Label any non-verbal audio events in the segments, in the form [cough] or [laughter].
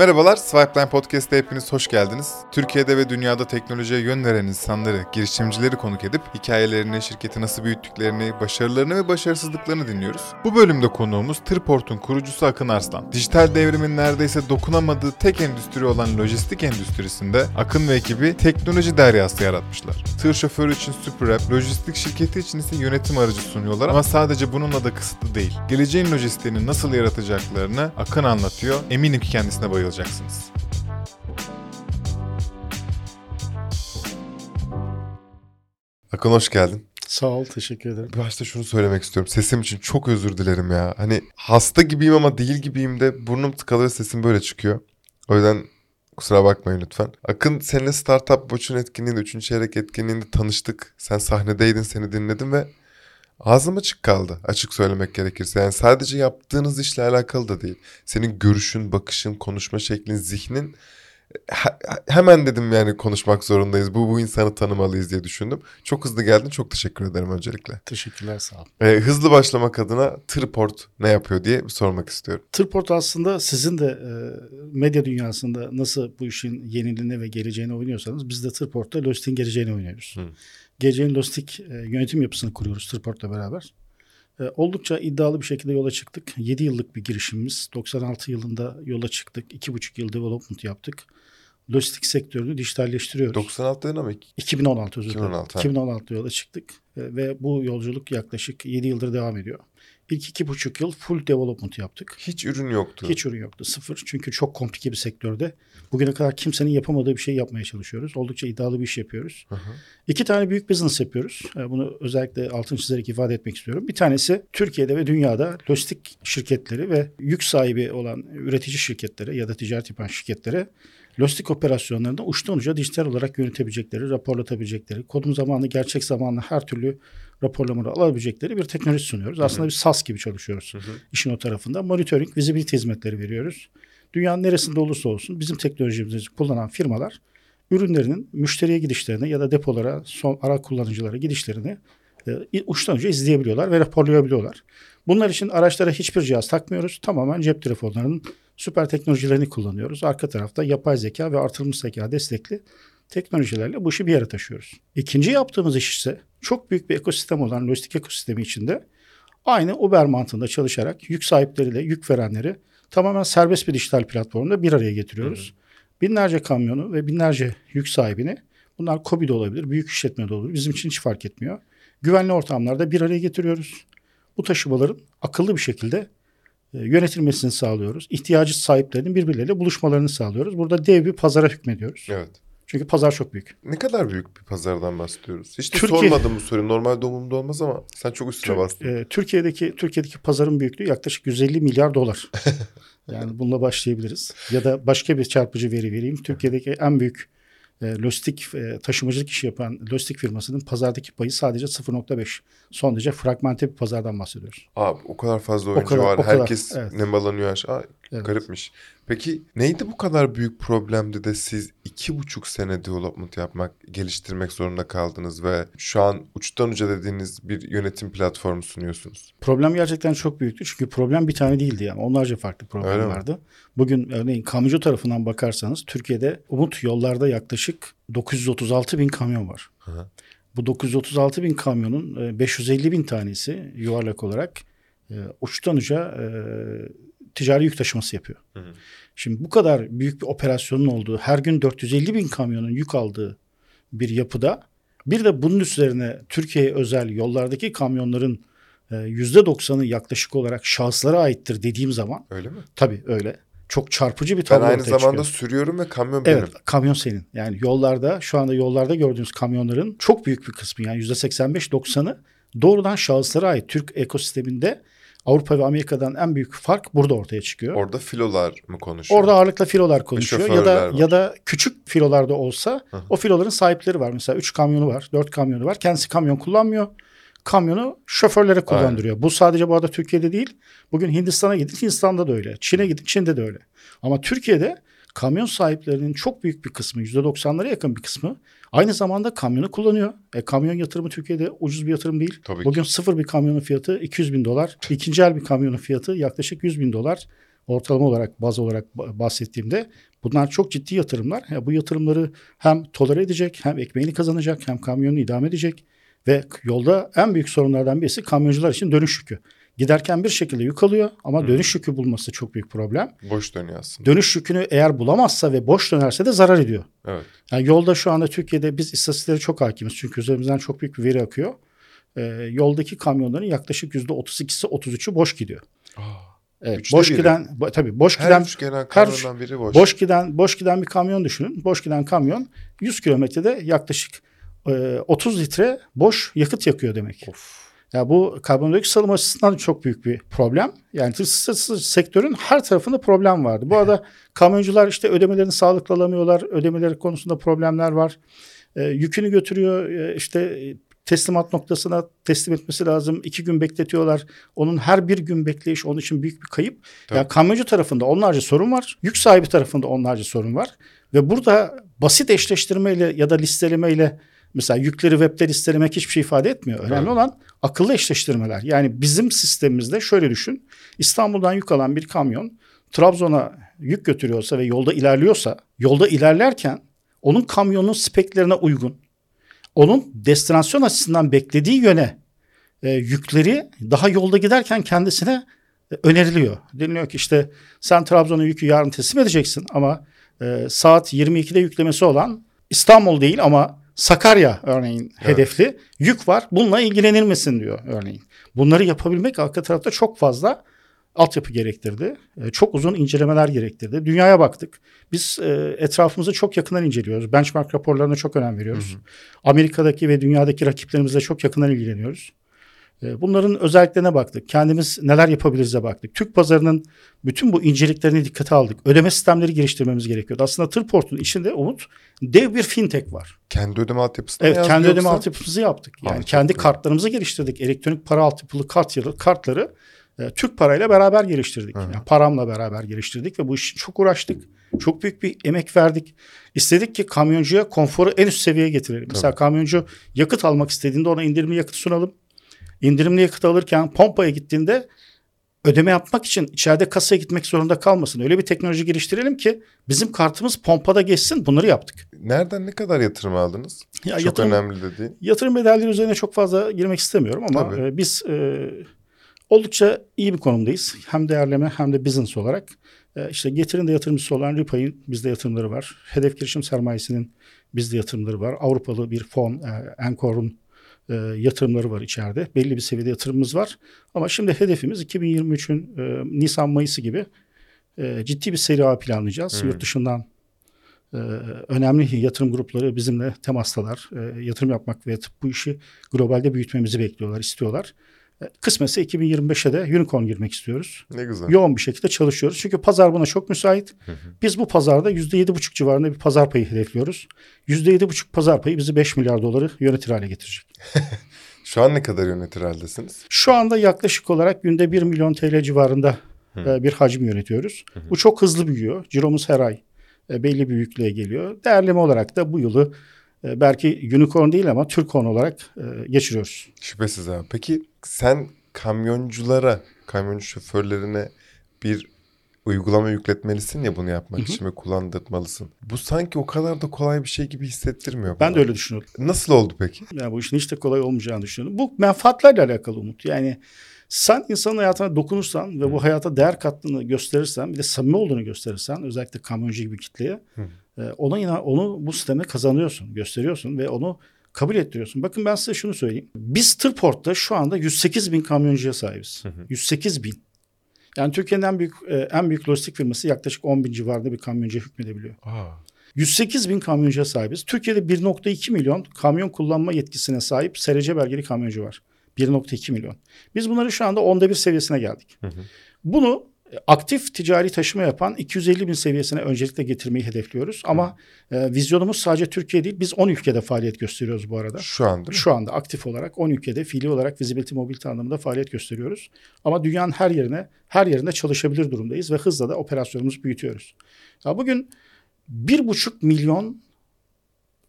Merhabalar, Swipeline Podcast'te hepiniz hoş geldiniz. Türkiye'de ve dünyada teknolojiye yön veren insanları, girişimcileri konuk edip hikayelerini, şirketi nasıl büyüttüklerini, başarılarını ve başarısızlıklarını dinliyoruz. Bu bölümde konuğumuz Tırport'un kurucusu Akın Arslan. Dijital devrimin neredeyse dokunamadığı tek endüstri olan lojistik endüstrisinde Akın ve ekibi teknoloji deryası yaratmışlar. Tır şoförü için SuperApp, lojistik şirketi için ise yönetim aracı sunuyorlar ama sadece bununla da kısıtlı değil. Geleceğin lojistiğini nasıl yaratacaklarını Akın anlatıyor. Eminim ki kendisine bayılacaksınız. Akın hoş geldin. Sağ ol, teşekkür ederim. Başta şunu söylemek istiyorum. Sesim için çok özür dilerim ya. Hani hasta gibiyim ama değil gibiyim de burnum tıkalı ve sesim böyle çıkıyor. O yüzden kusura bakmayın lütfen. Akın seninle Startup Watch'un etkinliğinde, 3. çeyrek etkinliğinde tanıştık. Sen sahnedeydin, seni dinledim ve ağzım açık kaldı açık söylemek gerekirse. Yani sadece yaptığınız işle alakalı da değil. Senin görüşün, bakışın, konuşma şeklin, zihnin he- hemen dedim yani konuşmak zorundayız. Bu bu insanı tanımalıyız diye düşündüm. Çok hızlı geldin. Çok teşekkür ederim öncelikle. Teşekkürler, sağ ol. Ee, hızlı başlamak adına Tırport ne yapıyor diye sormak istiyorum. Tırport aslında sizin de e, medya dünyasında nasıl bu işin yeniliğine ve geleceğine oynuyorsanız biz de Tırport'ta Lostik'in geleceğini oynuyoruz. Hı. Geleceğin Lostik e, yönetim yapısını kuruyoruz Tırport'la beraber. E, oldukça iddialı bir şekilde yola çıktık. 7 yıllık bir girişimimiz. 96 yılında yola çıktık. 2,5 yıl development yaptık. Lojistik sektörünü dijitalleştiriyoruz. 96 yılında mı? 2016 özür dilerim. 2016, ha. 2016'da yola çıktık E, ve bu yolculuk yaklaşık 7 yıldır devam ediyor. İlk iki buçuk yıl full development yaptık. Hiç ürün yoktu. Hiç ürün yoktu. Sıfır. Çünkü çok komplike bir sektörde. Bugüne kadar kimsenin yapamadığı bir şey yapmaya çalışıyoruz. Oldukça iddialı bir iş yapıyoruz. Hı hı. İki tane büyük business yapıyoruz. E, Bunu özellikle altın çizerek ifade etmek istiyorum. Bir tanesi Türkiye'de ve dünyada lojistik şirketleri ve yük sahibi olan üretici şirketlere ya da ticaret yapan şirketlere lojistik operasyonlarında uçtan uca dijital olarak yönetebilecekleri, raporlatabilecekleri, kodum zamanlı, gerçek zamanlı her türlü raporlamaları alabilecekleri bir teknoloji sunuyoruz. Aslında bir SAS gibi çalışıyoruz Hı hı. işin o tarafında. Monitoring, visibility hizmetleri veriyoruz. Dünyanın neresinde olursa olsun bizim teknolojimizi kullanan firmalar ürünlerinin müşteriye gidişlerini ya da depolara, son ara kullanıcılara gidişlerini e, uçtan uca izleyebiliyorlar ve raporlayabiliyorlar. Bunlar için araçlara hiçbir cihaz takmıyoruz. Tamamen cep telefonlarının süper teknolojilerini kullanıyoruz. Arka tarafta yapay zeka ve artırılmış zeka destekli teknolojilerle bu işi bir yere taşıyoruz. İkinci yaptığımız iş ise çok büyük bir ekosistem olan lojistik ekosistemi içinde aynı Uber mantığında çalışarak yük sahipleriyle yük verenleri tamamen serbest bir dijital platformda bir araya getiriyoruz. Binlerce kamyonu ve binlerce yük sahibini bunlar KOBİ de olabilir, büyük işletme de olabilir. Bizim için hiç fark etmiyor. Güvenli ortamlarda bir araya getiriyoruz. Bu taşımaların akıllı bir şekilde yönetilmesini sağlıyoruz. İhtiyacı sahiplerinin birbirleriyle buluşmalarını sağlıyoruz. Burada dev bir pazara hükmediyoruz. Evet. Çünkü pazar çok büyük. Ne kadar büyük bir pazardan bahsediyoruz? Hiç de Türkiye- sormadım bu soruyu. Normalde umurumda olmaz ama sen çok üstüne bastın. E, Türkiye'deki Türkiye'deki pazarın büyüklüğü yaklaşık 150 milyar dolar. [laughs] yani bununla başlayabiliriz. Ya da başka bir çarpıcı veri vereyim. Türkiye'deki en büyük e, lojistik e, taşımacılık işi yapan lojistik firmasının pazardaki payı sadece 0.5. Son derece fragmente bir pazardan bahsediyoruz. Abi o kadar fazla oyuncu kadar, var. o kadar. Herkes Evet. nemalanıyor aşağı. Evet. Garipmiş. Peki neydi bu kadar büyük problemdi de siz iki buçuk sene development yapmak, geliştirmek zorunda kaldınız ve şu an uçtan uca dediğiniz bir yönetim platformu sunuyorsunuz? Problem gerçekten çok büyüktü. Çünkü problem bir tane değildi yani. Onlarca farklı problem Öyle mi? vardı. Bugün örneğin kamyoncu tarafından bakarsanız Türkiye'de Umut yollarda yaklaşık 936 bin kamyon var. Hı hı. Bu 936 bin kamyonun e, 550 bin tanesi yuvarlak olarak e, uçtan uca e, ticari yük taşıması yapıyor. Hı hı. Şimdi bu kadar büyük bir operasyonun olduğu, her gün 450 bin kamyonun yük aldığı bir yapıda bir de bunun üzerine Türkiye'ye özel yollardaki kamyonların e, %90'ı yaklaşık olarak şahıslara aittir dediğim zaman Öyle mi? tabii öyle. Çok çarpıcı bir Ben tablo aynı ortaya zamanda çıkıyor. sürüyorum ve kamyon Evet benim. kamyon senin. Yani yollarda şu anda yollarda gördüğünüz kamyonların çok büyük bir kısmı yani %85-90'ı doğrudan şahıslara ait. Türk ekosisteminde Avrupa ve Amerika'dan en büyük fark burada ortaya çıkıyor. Orada filolar mı konuşuyor? Orada ağırlıkla filolar konuşuyor ya da var. ya da küçük filolarda olsa Hı hı. o filoların sahipleri var. Mesela 3 kamyonu var, 4 kamyonu var. Kendisi kamyon kullanmıyor. Kamyonu şoförlere kullandırıyor. Bu sadece bu arada Türkiye'de değil. Bugün Hindistan'a gidin, Hindistan'da da öyle. Çin'e gidin, Çin'de de öyle. Ama Türkiye'de kamyon sahiplerinin çok büyük bir kısmı, %90'lara yakın bir kısmı aynı zamanda kamyonu kullanıyor. E, kamyon yatırımı Türkiye'de ucuz bir yatırım değil. Tabii ki. Bugün sıfır bir kamyonun fiyatı 200 bin dolar. [laughs] İkinci el bir kamyonun fiyatı yaklaşık 100 bin dolar. ortalama olarak baz olarak bahsettiğimde bunlar çok ciddi yatırımlar. Ya bu yatırımları hem tolere edecek hem ekmeğini kazanacak hem kamyonunu idame edecek ve yolda en büyük sorunlardan birisi kamyoncular için dönüş yükü. Giderken bir şekilde yük alıyor ama dönüş yükü bulması çok büyük problem. Boş dönüyor aslında. Dönüş yükünü eğer bulamazsa ve boş dönerse de zarar ediyor. Evet. Yani yolda şu anda Türkiye'de biz istatistiklere çok hakimiz çünkü üzerimizden çok büyük bir veri akıyor. Ee, yoldaki kamyonların yaklaşık yüzde 32'si 33'ü boş gidiyor. Aa, evet, boş biri. giden tabii boş her giden üç gelen her, biri boş. Boş giden boş giden bir kamyon düşünün. Boş giden kamyon 100 kilometrede yaklaşık e, 30 litre boş yakıt yakıyor demek. Of. Ya bu karbondioksit salımı açısından çok büyük bir problem. Yani sektörün her tarafında problem vardı. Bu arada kamyoncular işte ödemelerini sağlıklı alamıyorlar. Ödemeleri konusunda problemler var. E, yükünü götürüyor e, işte teslimat noktasına teslim etmesi lazım. İki gün bekletiyorlar. Onun her bir gün bekleyiş onun için büyük bir kayıp. Tabii. Yani kamyoncu tarafında onlarca sorun var. Yük sahibi tarafında onlarca sorun var. Ve burada basit eşleştirmeyle ya da listelemeyle Mesela yükleri webde listelemek hiçbir şey ifade etmiyor. Önemli evet. olan akıllı eşleştirmeler. Yani bizim sistemimizde şöyle düşün. İstanbul'dan yük alan bir kamyon Trabzon'a yük götürüyorsa ve yolda ilerliyorsa, yolda ilerlerken onun kamyonun speklerine uygun, onun destinasyon açısından beklediği yöne e, yükleri daha yolda giderken kendisine e, öneriliyor. Deniliyor ki işte sen Trabzon'a yükü yarın teslim edeceksin ama e, saat 22'de yüklemesi olan İstanbul değil ama Sakarya örneğin evet. hedefli yük var. Bununla ilgilenilmesin diyor örneğin. Bunları yapabilmek arka tarafta çok fazla altyapı gerektirdi. E, çok uzun incelemeler gerektirdi. Dünyaya baktık. Biz e, etrafımızı çok yakından inceliyoruz. Benchmark raporlarına çok önem veriyoruz. Hı hı. Amerika'daki ve dünyadaki rakiplerimizle çok yakından ilgileniyoruz. E, bunların özelliklerine baktık. Kendimiz neler yapabiliriz'e baktık. Türk pazarının bütün bu inceliklerini dikkate aldık. Ödeme sistemleri geliştirmemiz gerekiyordu. Aslında Tırport'un içinde Umut dev bir fintech var. Kendi ödeme altyapısını Evet kendi yoksa... ödeme altyapımızı yaptık. Yani Anladım. kendi kartlarımızı geliştirdik. Elektronik para altyapılı kart kartları e, Türk parayla beraber geliştirdik. Yani paramla beraber geliştirdik ve bu iş çok uğraştık. Çok büyük bir emek verdik. İstedik ki kamyoncuya konforu en üst seviyeye getirelim. Tabii. Mesela kamyoncu yakıt almak istediğinde ona indirimli yakıt sunalım. İndirimli yakıt alırken pompaya gittiğinde ödeme yapmak için içeride kasaya gitmek zorunda kalmasın. Öyle bir teknoloji geliştirelim ki bizim kartımız pompada geçsin. Bunları yaptık. Nereden ne kadar yatırım aldınız? Ya çok yatırım, önemli de değil. Yatırım bedelleri üzerine çok fazla girmek istemiyorum ama e, biz e, oldukça iyi bir konumdayız. Hem değerleme hem de business olarak. E, işte getirin de yatırımcısı olan Ripay'ın bizde yatırımları var. Hedef girişim sermayesinin bizde yatırımları var. Avrupalı bir fon, e, Encore'un e, yatırımları var içeride. Belli bir seviyede yatırımımız var. Ama şimdi hedefimiz 2023'ün e, Nisan-Mayıs'ı gibi e, ciddi bir seri ağ planlayacağız. Hmm. Yurt dışından e, önemli yatırım grupları bizimle temastalar. E, yatırım yapmak ve bu işi globalde büyütmemizi bekliyorlar, istiyorlar. Kısmetse 2025'e de unicorn girmek istiyoruz. Ne güzel. Yoğun bir şekilde çalışıyoruz. Çünkü pazar buna çok müsait. Biz bu pazarda %7,5 civarında bir pazar payı hedefliyoruz. %7,5 pazar payı bizi 5 milyar doları yönetir hale getirecek. [laughs] Şu an ne kadar yönetir haldesiniz? Şu anda yaklaşık olarak günde 1 milyon TL civarında Hı. bir hacim yönetiyoruz. Hı hı. Bu çok hızlı büyüyor. Ciromuz her ay e, belli bir büyüklüğe geliyor. Değerleme olarak da bu yılı e, belki unicorn değil ama Türkon olarak e, geçiriyoruz. Şüphesiz abi. Peki sen kamyonculara, kamyoncu şoförlerine bir uygulama yükletmelisin ya bunu yapmak için ve kullandırmalısın. Bu sanki o kadar da kolay bir şey gibi hissettirmiyor. Ben bana. de öyle düşünüyorum. Nasıl oldu peki? Ya bu işin hiç de kolay olmayacağını düşünüyorum. Bu menfaatlerle alakalı Umut. Yani sen insanın hayatına dokunursan ve bu hayata değer kattığını gösterirsen bir de samimi olduğunu gösterirsen özellikle kamyoncu gibi kitleye Hı. E, ona inan, onu bu sisteme kazanıyorsun, gösteriyorsun ve onu kabul ettiriyorsun. Bakın ben size şunu söyleyeyim. Biz Tırport'ta şu anda 108 bin kamyoncuya sahibiz. Hı hı. 108 bin. Yani Türkiye'nin en büyük e, en büyük lojistik firması yaklaşık 10 bin civarında bir kamyoncuya hükmedebiliyor. Aa. 108 bin kamyoncuya sahibiz. Türkiye'de 1.2 milyon kamyon kullanma yetkisine sahip SRC belgeli kamyoncu var. 1.2 milyon. Biz bunları şu anda onda bir seviyesine geldik. Hı hı. Bunu aktif ticari taşıma yapan 250 bin seviyesine öncelikle getirmeyi hedefliyoruz. Ama e, vizyonumuz sadece Türkiye değil biz 10 ülkede faaliyet gösteriyoruz bu arada. Şu anda Şu anda aktif olarak 10 ülkede fiili olarak Visibility Mobility anlamında faaliyet gösteriyoruz. Ama dünyanın her yerine her yerinde çalışabilir durumdayız ve hızla da operasyonumuzu büyütüyoruz. Ya bugün bir buçuk milyon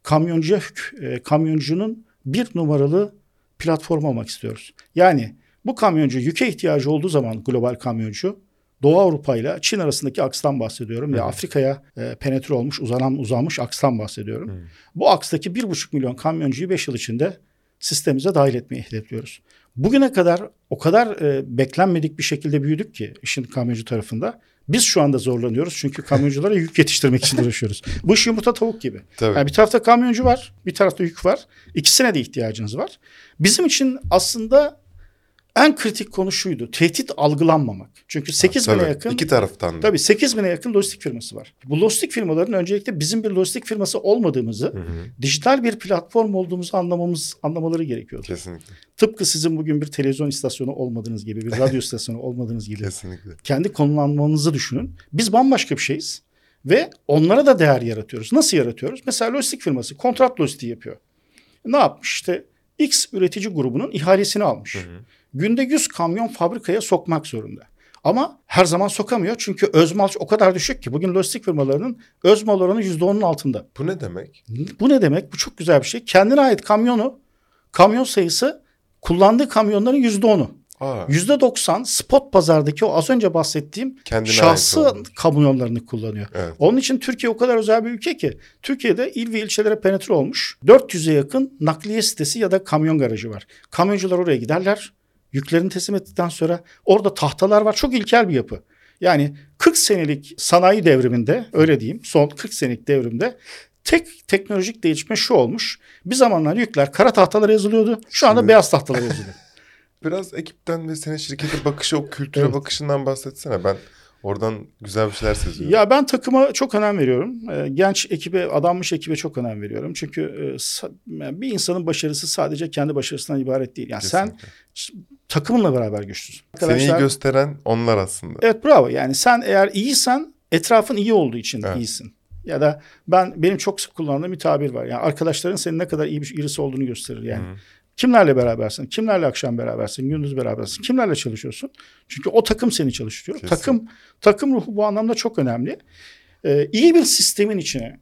kamyoncuya e, kamyoncunun bir numaralı platform olmak istiyoruz. Yani bu kamyoncu yüke ihtiyacı olduğu zaman global kamyoncu Doğu Avrupa ile Çin arasındaki akstan bahsediyorum. Ve Afrika'ya e, penetre olmuş, uzanan, uzanmış akstan bahsediyorum. Hı. Bu akstaki bir buçuk milyon kamyoncuyu beş yıl içinde sistemimize dahil etmeyi hedefliyoruz. Bugüne kadar o kadar e, beklenmedik bir şekilde büyüdük ki işin kamyoncu tarafında. Biz şu anda zorlanıyoruz çünkü [laughs] kamyonculara yük yetiştirmek için uğraşıyoruz. Bu iş yumurta tavuk gibi. Tabii. Yani bir tarafta kamyoncu var, bir tarafta yük var. İkisine de ihtiyacınız var. Bizim için aslında en kritik konu şuydu. Tehdit algılanmamak. Çünkü 8 bine Tabii, yakın iki taraftan da. Tabii 8 bine yakın lojistik firması var. Bu lojistik firmaların öncelikle bizim bir lojistik firması olmadığımızı, Hı hı. dijital bir platform olduğumuzu anlamamız anlamaları gerekiyordu. Kesinlikle. Tıpkı sizin bugün bir televizyon istasyonu olmadığınız gibi, bir radyo [laughs] istasyonu olmadığınız gibi. Kesinlikle. Kendi konumlanmanızı düşünün. Biz bambaşka bir şeyiz ve onlara da değer yaratıyoruz. Nasıl yaratıyoruz? Mesela lojistik firması kontrat lojistiği yapıyor. Ne yapmış? İşte X üretici grubunun ihalesini almış. Hı hı. Günde 100 kamyon fabrikaya sokmak zorunda. Ama her zaman sokamıyor çünkü özmal o kadar düşük ki bugün lojistik firmalarının özmal oranı %10'un altında. Bu ne demek? Bu ne demek? Bu çok güzel bir şey. Kendine ait kamyonu, kamyon sayısı kullandığı kamyonların %10'u. Aa, %90 spot pazardaki o az önce bahsettiğim kendine şahsı kamyonlarını kullanıyor. Evet. Onun için Türkiye o kadar özel bir ülke ki Türkiye'de il ve ilçelere penetre olmuş 400'e yakın nakliye sitesi ya da kamyon garajı var. Kamyoncular oraya giderler. Yüklerini teslim ettikten sonra orada tahtalar var. Çok ilkel bir yapı. Yani 40 senelik sanayi devriminde öyle diyeyim son 40 senelik devrimde tek teknolojik değişme şu olmuş. Bir zamanlar yükler kara tahtalara yazılıyordu. Şu anda Şimdi- beyaz tahtalara yazılıyor. [laughs] Biraz ekipten ve senin şirkete bakışı, o kültüre Evet. bakışından bahsetsene. Ben oradan güzel bir şeyler seziyorum. Ya ben takıma çok önem veriyorum. Ee, genç ekibe, adanmış ekibe çok önem veriyorum. Çünkü e, bir insanın başarısı sadece kendi başarısından ibaret değil. Yani sen Kesinlikle. ş- takımınla beraber güçlüsün. Seni iyi Arkadaşlar- gösteren onlar aslında. Evet bravo. Yani sen eğer iyiysen etrafın iyi olduğu için Evet. iyisin. Ya da ben benim çok sık kullandığım bir tabir var. Yani arkadaşların senin ne kadar iyi bir birisi olduğunu gösterir yani. Hı. Kimlerle berabersin? Kimlerle akşam berabersin? Gündüz berabersin? Kimlerle çalışıyorsun? Çünkü o takım seni çalıştırıyor. Kesin. Takım takım ruhu bu anlamda çok önemli. Ee, iyi bir sistemin içine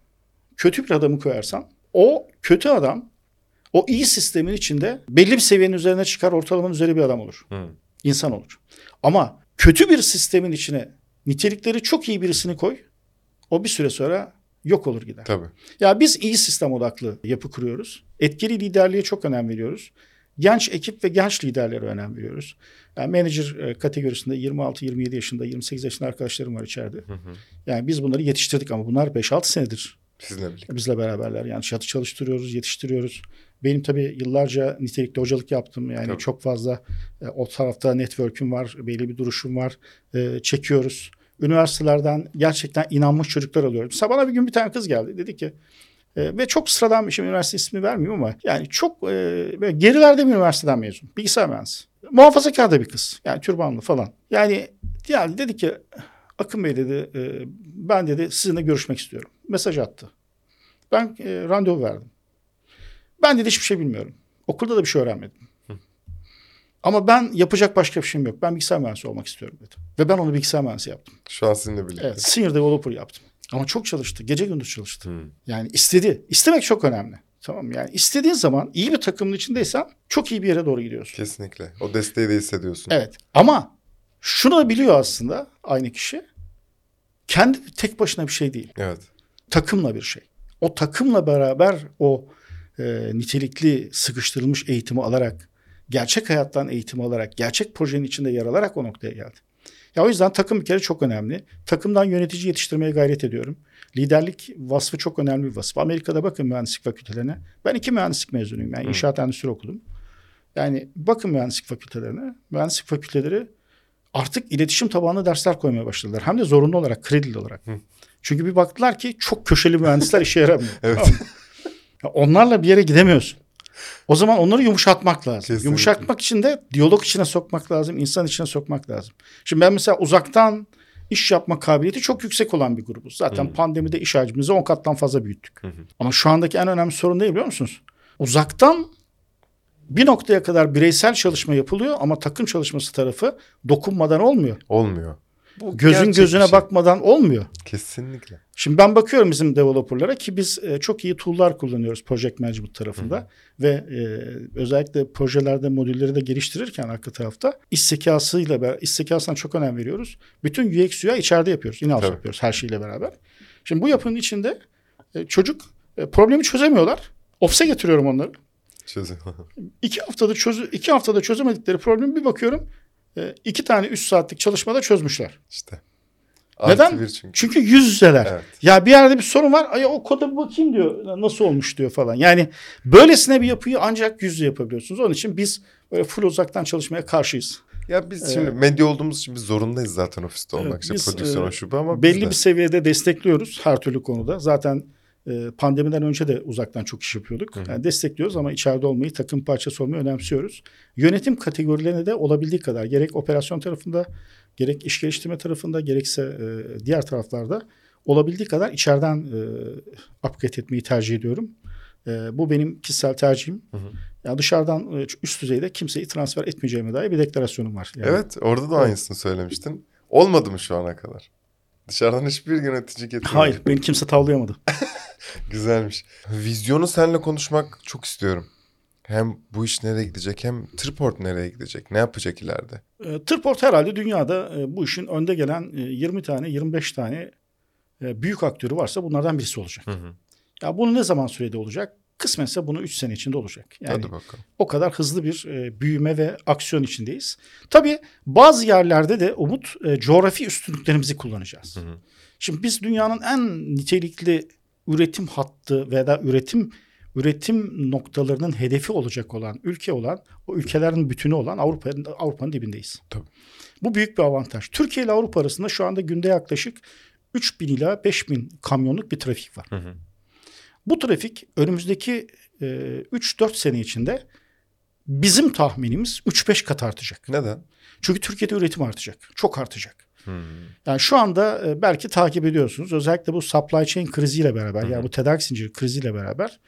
kötü bir adamı koyarsan o kötü adam o iyi sistemin içinde belli bir seviyenin üzerine çıkar ortalamanın üzeri bir adam olur. Hı. İnsan olur. Ama kötü bir sistemin içine nitelikleri çok iyi birisini koy. O bir süre sonra yok olur gider. Tabii. Ya biz iyi sistem odaklı yapı kuruyoruz. Etkili liderliğe çok önem veriyoruz. Genç ekip ve genç liderlere önem veriyoruz. Yani manager e, kategorisinde 26-27 yaşında, 28 yaşında arkadaşlarım var içeride. Hı hı. Yani biz bunları yetiştirdik ama bunlar 5-6 senedir Sizinle birlikte. bizle beraberler. Yani çatı çalıştırıyoruz, yetiştiriyoruz. Benim tabii yıllarca nitelikli hocalık yaptım. Yani Tabii. çok fazla e, o tarafta network'üm var, belli bir duruşum var. E, çekiyoruz. Üniversitelerden gerçekten inanmış çocuklar alıyorum. Mesela bana bir gün bir tane kız geldi. Dedi ki e, ve çok sıradan bir şey üniversite ismi vermiyorum ama yani çok e, böyle gerilerde bir üniversiteden mezun. Bilgisayar mühendisi. Muhafazakar da bir kız. Yani türbanlı falan. Yani yani dedi ki Akın Bey dedi e, ben dedi sizinle görüşmek istiyorum. Mesaj attı. Ben e, randevu verdim. Ben dedi hiçbir şey bilmiyorum. Okulda da bir şey öğrenmedim. Ama ben yapacak başka bir şeyim yok. Ben bilgisayar mühendisi olmak istiyorum dedi. Ve ben onu bilgisayar mühendisi yaptım. Şu an sizinle birlikte. Evet, senior developer yaptım. Ama çok çalıştı. Gece gündüz çalıştı. Hı. Yani istedi. İstemek çok önemli. Tamam? Yani istediğin zaman iyi bir takımın içindeysen çok iyi bir yere doğru gidiyorsun. Kesinlikle. O desteği de hissediyorsun. Evet. Ama şunu da biliyor aslında aynı kişi. Kendi tek başına bir şey değil. Evet. takımla bir şey. O takımla beraber o e, nitelikli sıkıştırılmış eğitimi alarak, gerçek hayattan eğitim alarak, gerçek projenin içinde yer alarak o noktaya geldi. Ya o yüzden takım bir kere çok önemli. Takımdan yönetici yetiştirmeye gayret ediyorum. Liderlik vasfı çok önemli bir vasıf. Amerika'da bakın mühendislik fakültelerine. Ben iki mühendislik mezunuyum. Yani Hı. inşaat endüstri okudum. Yani bakın mühendislik fakültelerine. Mühendislik fakülteleri artık iletişim tabanlı dersler koymaya başladılar. Hem de zorunlu olarak, kredili olarak. Hı. Çünkü bir baktılar ki çok köşeli mühendisler işe yaramıyor. [laughs] Evet. Tamam? Ya Onlarla bir yere gidemiyorsun. O zaman onları yumuşatmak lazım. Kesinlikle. Yumuşatmak için de diyalog içine sokmak lazım, insan içine sokmak lazım. Şimdi ben mesela uzaktan iş yapma kabiliyeti çok yüksek olan bir grubuz. Zaten Hı. pandemide iş hacmimizi 10 kattan fazla büyüttük. Hı. Ama şu andaki en önemli sorun ne biliyor musunuz? Uzaktan bir noktaya kadar bireysel çalışma yapılıyor ama takım çalışması tarafı dokunmadan olmuyor. Olmuyor. Bu Gözün gerçek gözüne şey. bakmadan olmuyor. Kesinlikle. Şimdi ben bakıyorum bizim developerlara ki biz e, çok iyi tool'lar kullanıyoruz project management tarafında ve e, özellikle projelerde modülleri de geliştirirken arka tarafta iş zekasıyla beraber iş zekasına çok önem veriyoruz. Bütün UX UI içeride yapıyoruz. In-house Tabii. yapıyoruz her şeyle beraber. Şimdi bu yapının içinde e, çocuk e, problemi çözemiyorlar. Ofise getiriyorum onları. Çözüm. [laughs] İki haftada çözü iki haftada çözemedikleri problemi bir bakıyorum e, iki tane üç saatlik çalışmada çözmüşler. işte. Neden? Artı çünkü. Çünkü yüz yüzeler. Evet. Ya bir yerde bir sorun var. Ay o koda bir bakayım diyor. Nasıl olmuş diyor falan. Yani böylesine bir yapıyı ancak yüz yüze yapabiliyorsunuz. Onun için biz böyle full uzaktan çalışmaya karşıyız. Ya biz Ee, şimdi medya olduğumuz için biz zorundayız zaten ofiste olmak biz, Prodüksiyon e, o şube ama Belli de. bir seviyede destekliyoruz her türlü konuda. Zaten e, pandemiden önce de uzaktan çok iş yapıyorduk. Hı hı. Yani destekliyoruz ama içeride olmayı, takım parçası olmayı önemsiyoruz. Yönetim kategorilerine de olabildiği kadar gerek operasyon tarafında, gerek iş geliştirme tarafında, gerekse e, diğer taraflarda olabildiği kadar içeriden e, upgrade etmeyi tercih ediyorum. E, bu benim kişisel tercihim. Hı hı. Yani dışarıdan e, üst düzeyde kimseyi transfer etmeyeceğime dair bir deklarasyonum var. Yani Evet orada da Evet. aynısını söylemiştin. Olmadı mı şu ana kadar? Dışarıdan hiçbir yönetici getirmedi. Hayır, beni kimse tavlayamadı. [laughs] Güzelmiş. Vizyonu seninle konuşmak çok istiyorum. Hem bu iş nereye gidecek hem Triport nereye gidecek? Ne yapacak ileride? E, Tırport herhalde dünyada e, bu işin önde gelen e, 20 tane 25 tane e, büyük aktörü varsa bunlardan birisi olacak. Hı hı. Ya bunu ne zaman sürede olacak? Kısmetse bunu 3 sene içinde olacak. Yani o kadar hızlı bir e, büyüme ve aksiyon içindeyiz. Tabii bazı yerlerde de Umut e, coğrafi üstünlüklerimizi kullanacağız. Hı hı. Şimdi biz dünyanın en nitelikli üretim hattı veya da üretim üretim noktalarının hedefi olacak olan ülke olan o ülkelerin bütünü olan Avrupa'nın Avrupa'nın dibindeyiz. Tabii. Bu büyük bir avantaj. Türkiye ile Avrupa arasında şu anda günde yaklaşık 3000 ila 5000 kamyonluk bir trafik var. Hı hı. Bu trafik önümüzdeki e, 3-4 sene içinde bizim tahminimiz 3-5 kat artacak. Neden? Çünkü Türkiye'de üretim artacak. Çok artacak. Hı. Yani şu anda e, belki takip ediyorsunuz. Özellikle bu supply chain kriziyle beraber hı. yani bu tedarik zinciri kriziyle beraber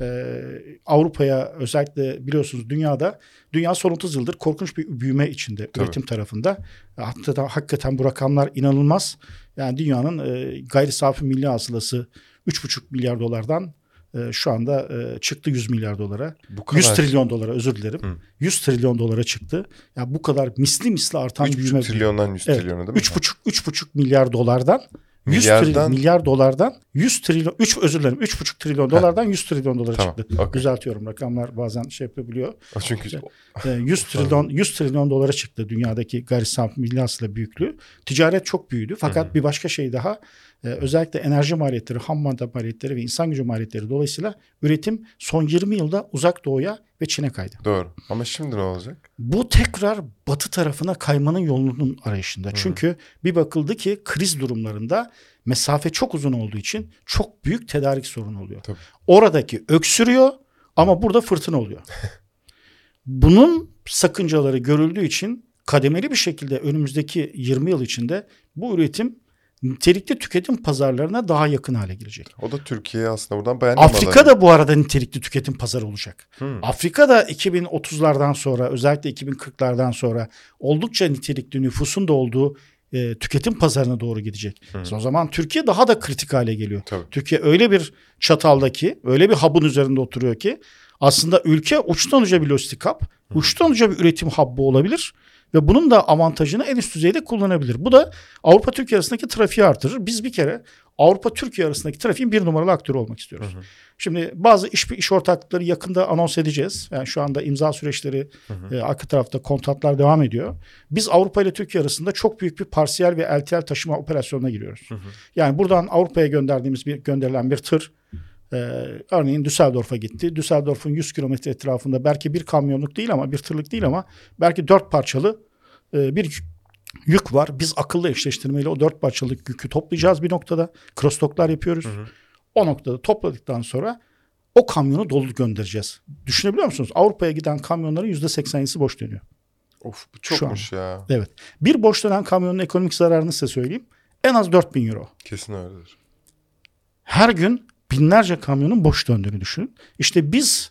e, Avrupa'ya özellikle biliyorsunuz dünyada dünya son 30 yıldır korkunç bir büyüme içinde Tabii. üretim tarafında. Hatta hakikaten bu rakamlar inanılmaz. Yani dünyanın e, gayri safi milli hasılası 3,5 milyar dolardan e, şu anda e, çıktı 100 milyar dolara. Bu kadar. 100 trilyon dolara özür dilerim. Hı. 100 trilyon dolara çıktı. Ya bu kadar misli misli artan 3,5 büyüme trilyondan 100 Evet, trilyona değil mi? 3,5 3,5 milyar dolardan 100 Milyardan- milyar dolardan 100 trilyon 3 özür dilerim 3,5 trilyon dolardan 100 trilyon dolara Tamam, çıktı. okey. Düzeltiyorum rakamlar bazen şey yapabiliyor. O Çünkü Ee, 100 trilyon 100 trilyon dolara çıktı dünyadaki gayri safi milli hasıla büyüklüğü. Ticaret çok büyüdü fakat bir başka şey daha e, özellikle enerji maliyetleri, ham madde maliyetleri ve insan gücü maliyetleri dolayısıyla üretim son 20 yılda uzak doğuya ve Çin'e kaydı. doğru. Ama şimdi ne olacak? Bu tekrar batı tarafına kaymanın yolunun arayışında. Çünkü bir bakıldı ki kriz durumlarında mesafe çok uzun olduğu için çok büyük tedarik sorunu oluyor. Tabii. Oradaki öksürüyor ama burada fırtına oluyor. [laughs] Bunun sakıncaları görüldüğü için kademeli bir şekilde önümüzdeki 20 yıl içinde bu üretim nitelikli tüketim pazarlarına daha yakın hale gelecek. O da Türkiye'ye aslında buradan beğendim Afrika da bu arada nitelikli tüketim pazarı olacak. Hı. Afrika da 2030'lardan sonra özellikle 2040'lardan sonra oldukça nitelikli nüfusun da olduğu e, tüketim pazarına doğru gidecek. Hı. O zaman Türkiye daha da kritik hale geliyor. Tabii. Türkiye öyle bir çataldaki, öyle bir hub'ın üzerinde oturuyor ki aslında ülke uçtan uca bir lojistik hub, uçtan uca bir üretim hub'ı olabilir ve bunun da avantajını en üst düzeyde kullanabilir. Bu da Avrupa Türkiye arasındaki trafiği artırır. Biz bir kere Avrupa Türkiye arasındaki trafiğin bir numaralı aktörü olmak istiyoruz. Hı hı. Şimdi bazı iş iş ortaklıkları yakında anons edeceğiz. Yani şu anda imza süreçleri e, arka tarafta kontratlar devam ediyor. Biz Avrupa ile Türkiye arasında çok büyük bir parsiyel ve LTL taşıma operasyonuna giriyoruz. Yani buradan Avrupa'ya gönderdiğimiz bir gönderilen bir tır e, örneğin Düsseldorf'a gitti. Düsseldorf'un 100 kilometre etrafında belki bir kamyonluk değil ama bir tırlık değil ama belki dört parçalı e, bir yük- var. Biz akıllı eşleştirmeyle o dört parçalık yükü toplayacağız bir noktada. Crossdocklar yapıyoruz. O noktada topladıktan sonra o kamyonu dolu göndereceğiz. Düşünebiliyor musunuz? Avrupa'ya giden kamyonların %80'isi boş dönüyor. Of bu çokmuş ya. Evet. Bir boş dönen kamyonun ekonomik zararını size söyleyeyim. En az 4000 euro. Kesin öyledir. Her gün binlerce kamyonun boş döndüğünü düşünün. İşte biz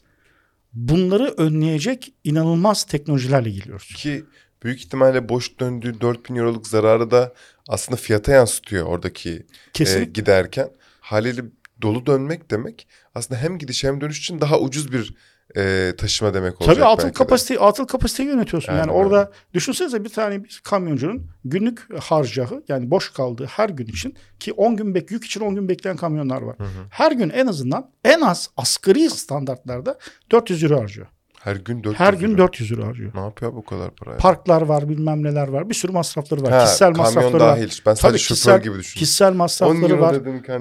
bunları önleyecek inanılmaz teknolojilerle geliyoruz. Ki büyük ihtimalle boş döndüğü 4000 euroluk zararı da aslında fiyata yansıtıyor oradaki e, giderken. Haliyle dolu dönmek demek aslında hem gidiş hem dönüş için daha ucuz bir e, taşıma demek olacak Tabii atıl belki de. kapasiteyi, atıl kapasiteyi yönetiyorsun. Aynen yani orada düşünsenize bir tane bir kamyoncunun günlük harcahı yani boş kaldığı her gün için ki 10 gün bek yük için 10 gün bekleyen kamyonlar var. Hı hı. Her gün en azından en az asgari standartlarda 400 euro harcıyor. Her gün 400 Her gün euro. 400 euro harcıyor. Ne yapıyor bu kadar parayı? Parklar var, bilmem neler var. Bir sürü masrafları var. Ha, kişisel kamyon masrafları dahil. var. Ben sadece Tabii şoför kişisel- gibi düşündüm. Kişisel 10 masrafları var.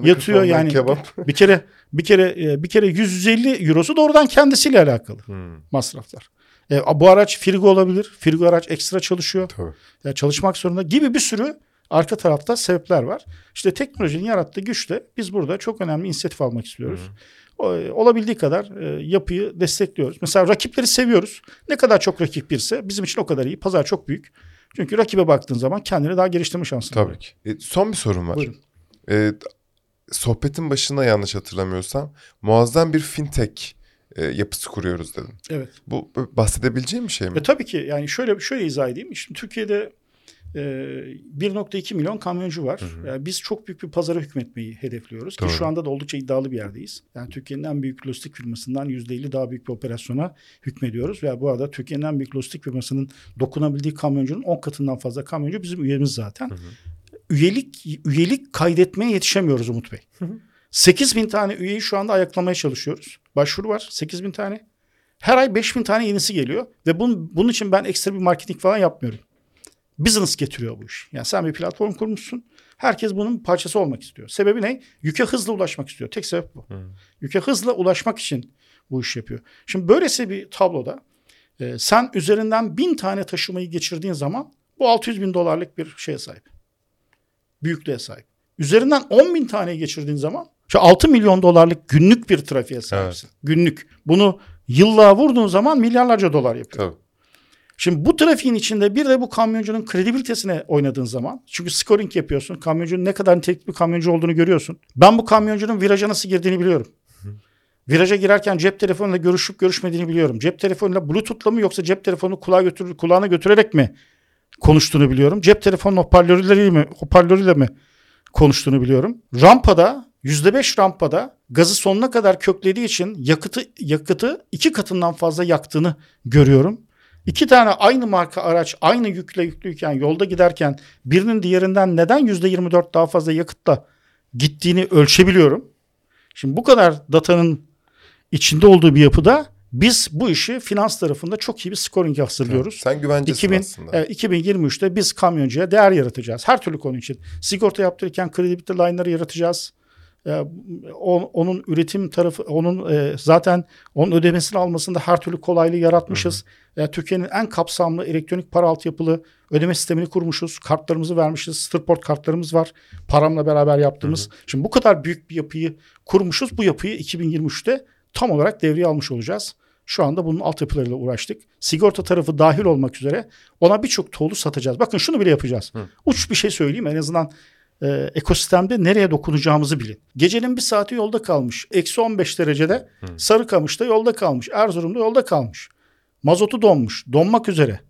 Yatıyor yani. Kebap. [laughs] Bir kere bir kere e, bir kere 150 eurosu doğrudan kendisiyle alakalı Hmm, masraflar. E, bu araç frigo olabilir. Frigo araç ekstra çalışıyor. tabii. Ya çalışmak zorunda gibi bir sürü arka tarafta sebepler var. İşte teknolojinin yarattığı güçle biz burada çok önemli inisiyatif almak istiyoruz. O- e, Olabildiği kadar e, yapıyı destekliyoruz. Mesela rakipleri seviyoruz. Ne kadar çok rakip birse bizim için o kadar iyi. Pazar çok büyük. Çünkü rakibe baktığın zaman kendini daha geliştirme şansın var. Tabii ki. E, son bir sorum var. Buyurun. E, sohbetin başında yanlış hatırlamıyorsam muazzam bir fintech e, yapısı kuruyoruz dedim. Evet. Bu bu bahsedebileceğim bir şey mi? E tabii ki yani şöyle şöyle izah edeyim. Şimdi Türkiye'de e, 1.2 milyon kamyoncu var. Yani biz çok büyük bir pazara hükmetmeyi hedefliyoruz Doğru. ki şu anda da oldukça iddialı bir yerdeyiz. Yani Türkiye'nin en büyük lojistik firmasından %50 daha büyük bir operasyona hükmediyoruz ve bu arada Türkiye'nin en büyük lojistik firmasının dokunabildiği kamyoncunun 10 katından fazla kamyoncu bizim üyemiz zaten. Üyelik üyelik kaydetmeye yetişemiyoruz Umut Bey. 8 bin tane üyeyi şu anda ayaklamaya çalışıyoruz. Başvuru var 8 bin tane. Her ay 5 bin tane yenisi geliyor ve bunun, bunun için ben ekstra bir marketing falan yapmıyorum. Business getiriyor bu iş. Yani sen bir platform kurmuşsun. Herkes bunun parçası olmak istiyor. Sebebi ne? Yüke hızlı ulaşmak istiyor. Tek sebep bu. Yüke hızla ulaşmak için bu iş yapıyor. Şimdi böylesi bir tabloda e, sen üzerinden bin tane taşımayı geçirdiğin zaman bu 600 bin dolarlık bir şeye sahip. Büyüklüğe sahip. Üzerinden 10 bin tane geçirdiğin zaman şu 6 milyon dolarlık günlük bir trafiğe sahipsin. Günlük. Bunu yıllığa vurduğun zaman milyarlarca dolar yapıyor. Tabii. Şimdi bu trafiğin içinde bir de bu kamyoncunun kredibilitesine oynadığın zaman çünkü scoring yapıyorsun. Kamyoncunun ne kadar nitelikli bir kamyoncu olduğunu görüyorsun. Ben bu kamyoncunun viraja nasıl girdiğini biliyorum. Viraja girerken cep telefonuyla görüşüp görüşmediğini biliyorum. Cep telefonuyla bluetooth'la mı yoksa cep telefonunu kulağa götür, kulağına götürerek mi konuştuğunu biliyorum. Cep telefonu hoparlörleriyle mi, hoparlörüyle mi konuştuğunu biliyorum. Rampada %5 rampada gazı sonuna kadar köklediği için yakıtı yakıtı iki katından fazla yaktığını görüyorum. İki tane aynı marka araç aynı yükle yüklüyken yolda giderken birinin diğerinden neden %24 daha fazla yakıtla gittiğini ölçebiliyorum. Şimdi bu kadar datanın içinde olduğu bir yapıda biz bu işi finans tarafında çok iyi bir scoring hazırlıyoruz. Sen güvencesin 2000, aslında. evet, 2023'te biz kamyoncuya değer yaratacağız. Her türlü konu için. Sigorta yaptırırken kredi line'ları yaratacağız. Ee, onun üretim tarafı, onun e, zaten onun ödemesini almasında her türlü kolaylığı yaratmışız. E, Türkiye'nin en kapsamlı elektronik para altyapılı ödeme sistemini kurmuşuz. Kartlarımızı vermişiz. Starport kartlarımız var. Paramla beraber yaptığımız. Şimdi bu kadar büyük bir yapıyı kurmuşuz. Bu yapıyı 2023'te tam olarak devreye almış olacağız. Şu anda bunun altyapılarıyla uğraştık. Sigorta tarafı dahil olmak üzere ona birçok tool'u satacağız. Bakın şunu bile yapacağız. Uç bir şey söyleyeyim en azından e, ekosistemde nereye dokunacağımızı bilin. Gecenin bir saati yolda kalmış. Eksi 15 derecede Sarıkamış'ta yolda kalmış. Erzurum'da yolda kalmış. Mazotu donmuş. Donmak üzere.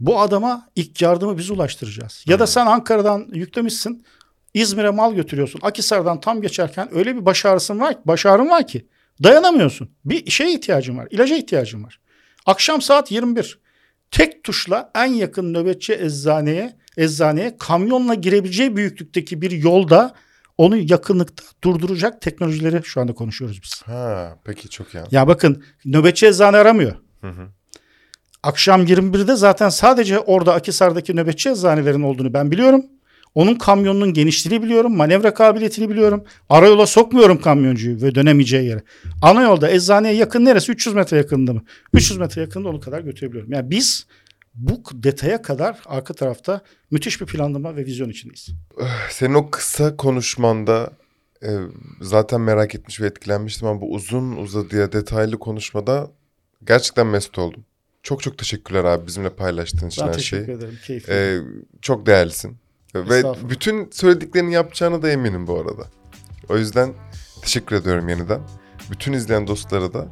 Bu adama ilk yardımı biz ulaştıracağız. Ya da sen Ankara'dan yüklemişsin. İzmir'e mal götürüyorsun. Akhisar'dan tam geçerken öyle bir baş ağrısın var, baş ağrın var ki dayanamıyorsun. Bir şeye ihtiyacın var. ilaca ihtiyacın var. Akşam saat 21. Tek tuşla en yakın nöbetçi eczaneye, eczaneye kamyonla girebileceği büyüklükteki bir yolda onu yakınlıkta durduracak teknolojileri şu anda konuşuyoruz biz. Ha, peki çok iyi. Ya bakın nöbetçi eczane aramıyor. Hı hı. Akşam 21'de zaten sadece orada Akisar'daki nöbetçi eczanelerin olduğunu ben biliyorum. Onun kamyonunun genişliğini biliyorum, manevra kabiliyetini biliyorum. Arayola sokmuyorum kamyoncuyu ve dönemeyeceği yere. Ana yolda eczaneye yakın neresi? 300 metre yakınında mı? 300 metre yakında onu kadar götürebiliyorum. Yani biz bu detaya kadar arka tarafta müthiş bir planlama ve vizyon içindeyiz. Senin o kısa konuşmanda e, zaten merak etmiş ve etkilenmiştim ama bu uzun uzadıya detaylı konuşmada gerçekten mesut oldum. Çok çok teşekkürler abi bizimle paylaştığın için Ben her teşekkür şeyi. ederim. Keyifli. E, çok değerlisin. Ve bütün söylediklerini yapacağına da eminim bu arada. O yüzden teşekkür ediyorum yeniden. Bütün izleyen dostlara da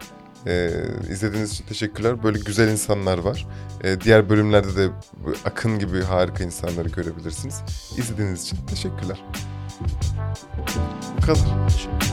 e, izlediğiniz için teşekkürler. Böyle güzel insanlar var. E, diğer bölümlerde de Akın gibi harika insanları görebilirsiniz. İzlediğiniz için teşekkürler. Bu kadar. Teşekkürler.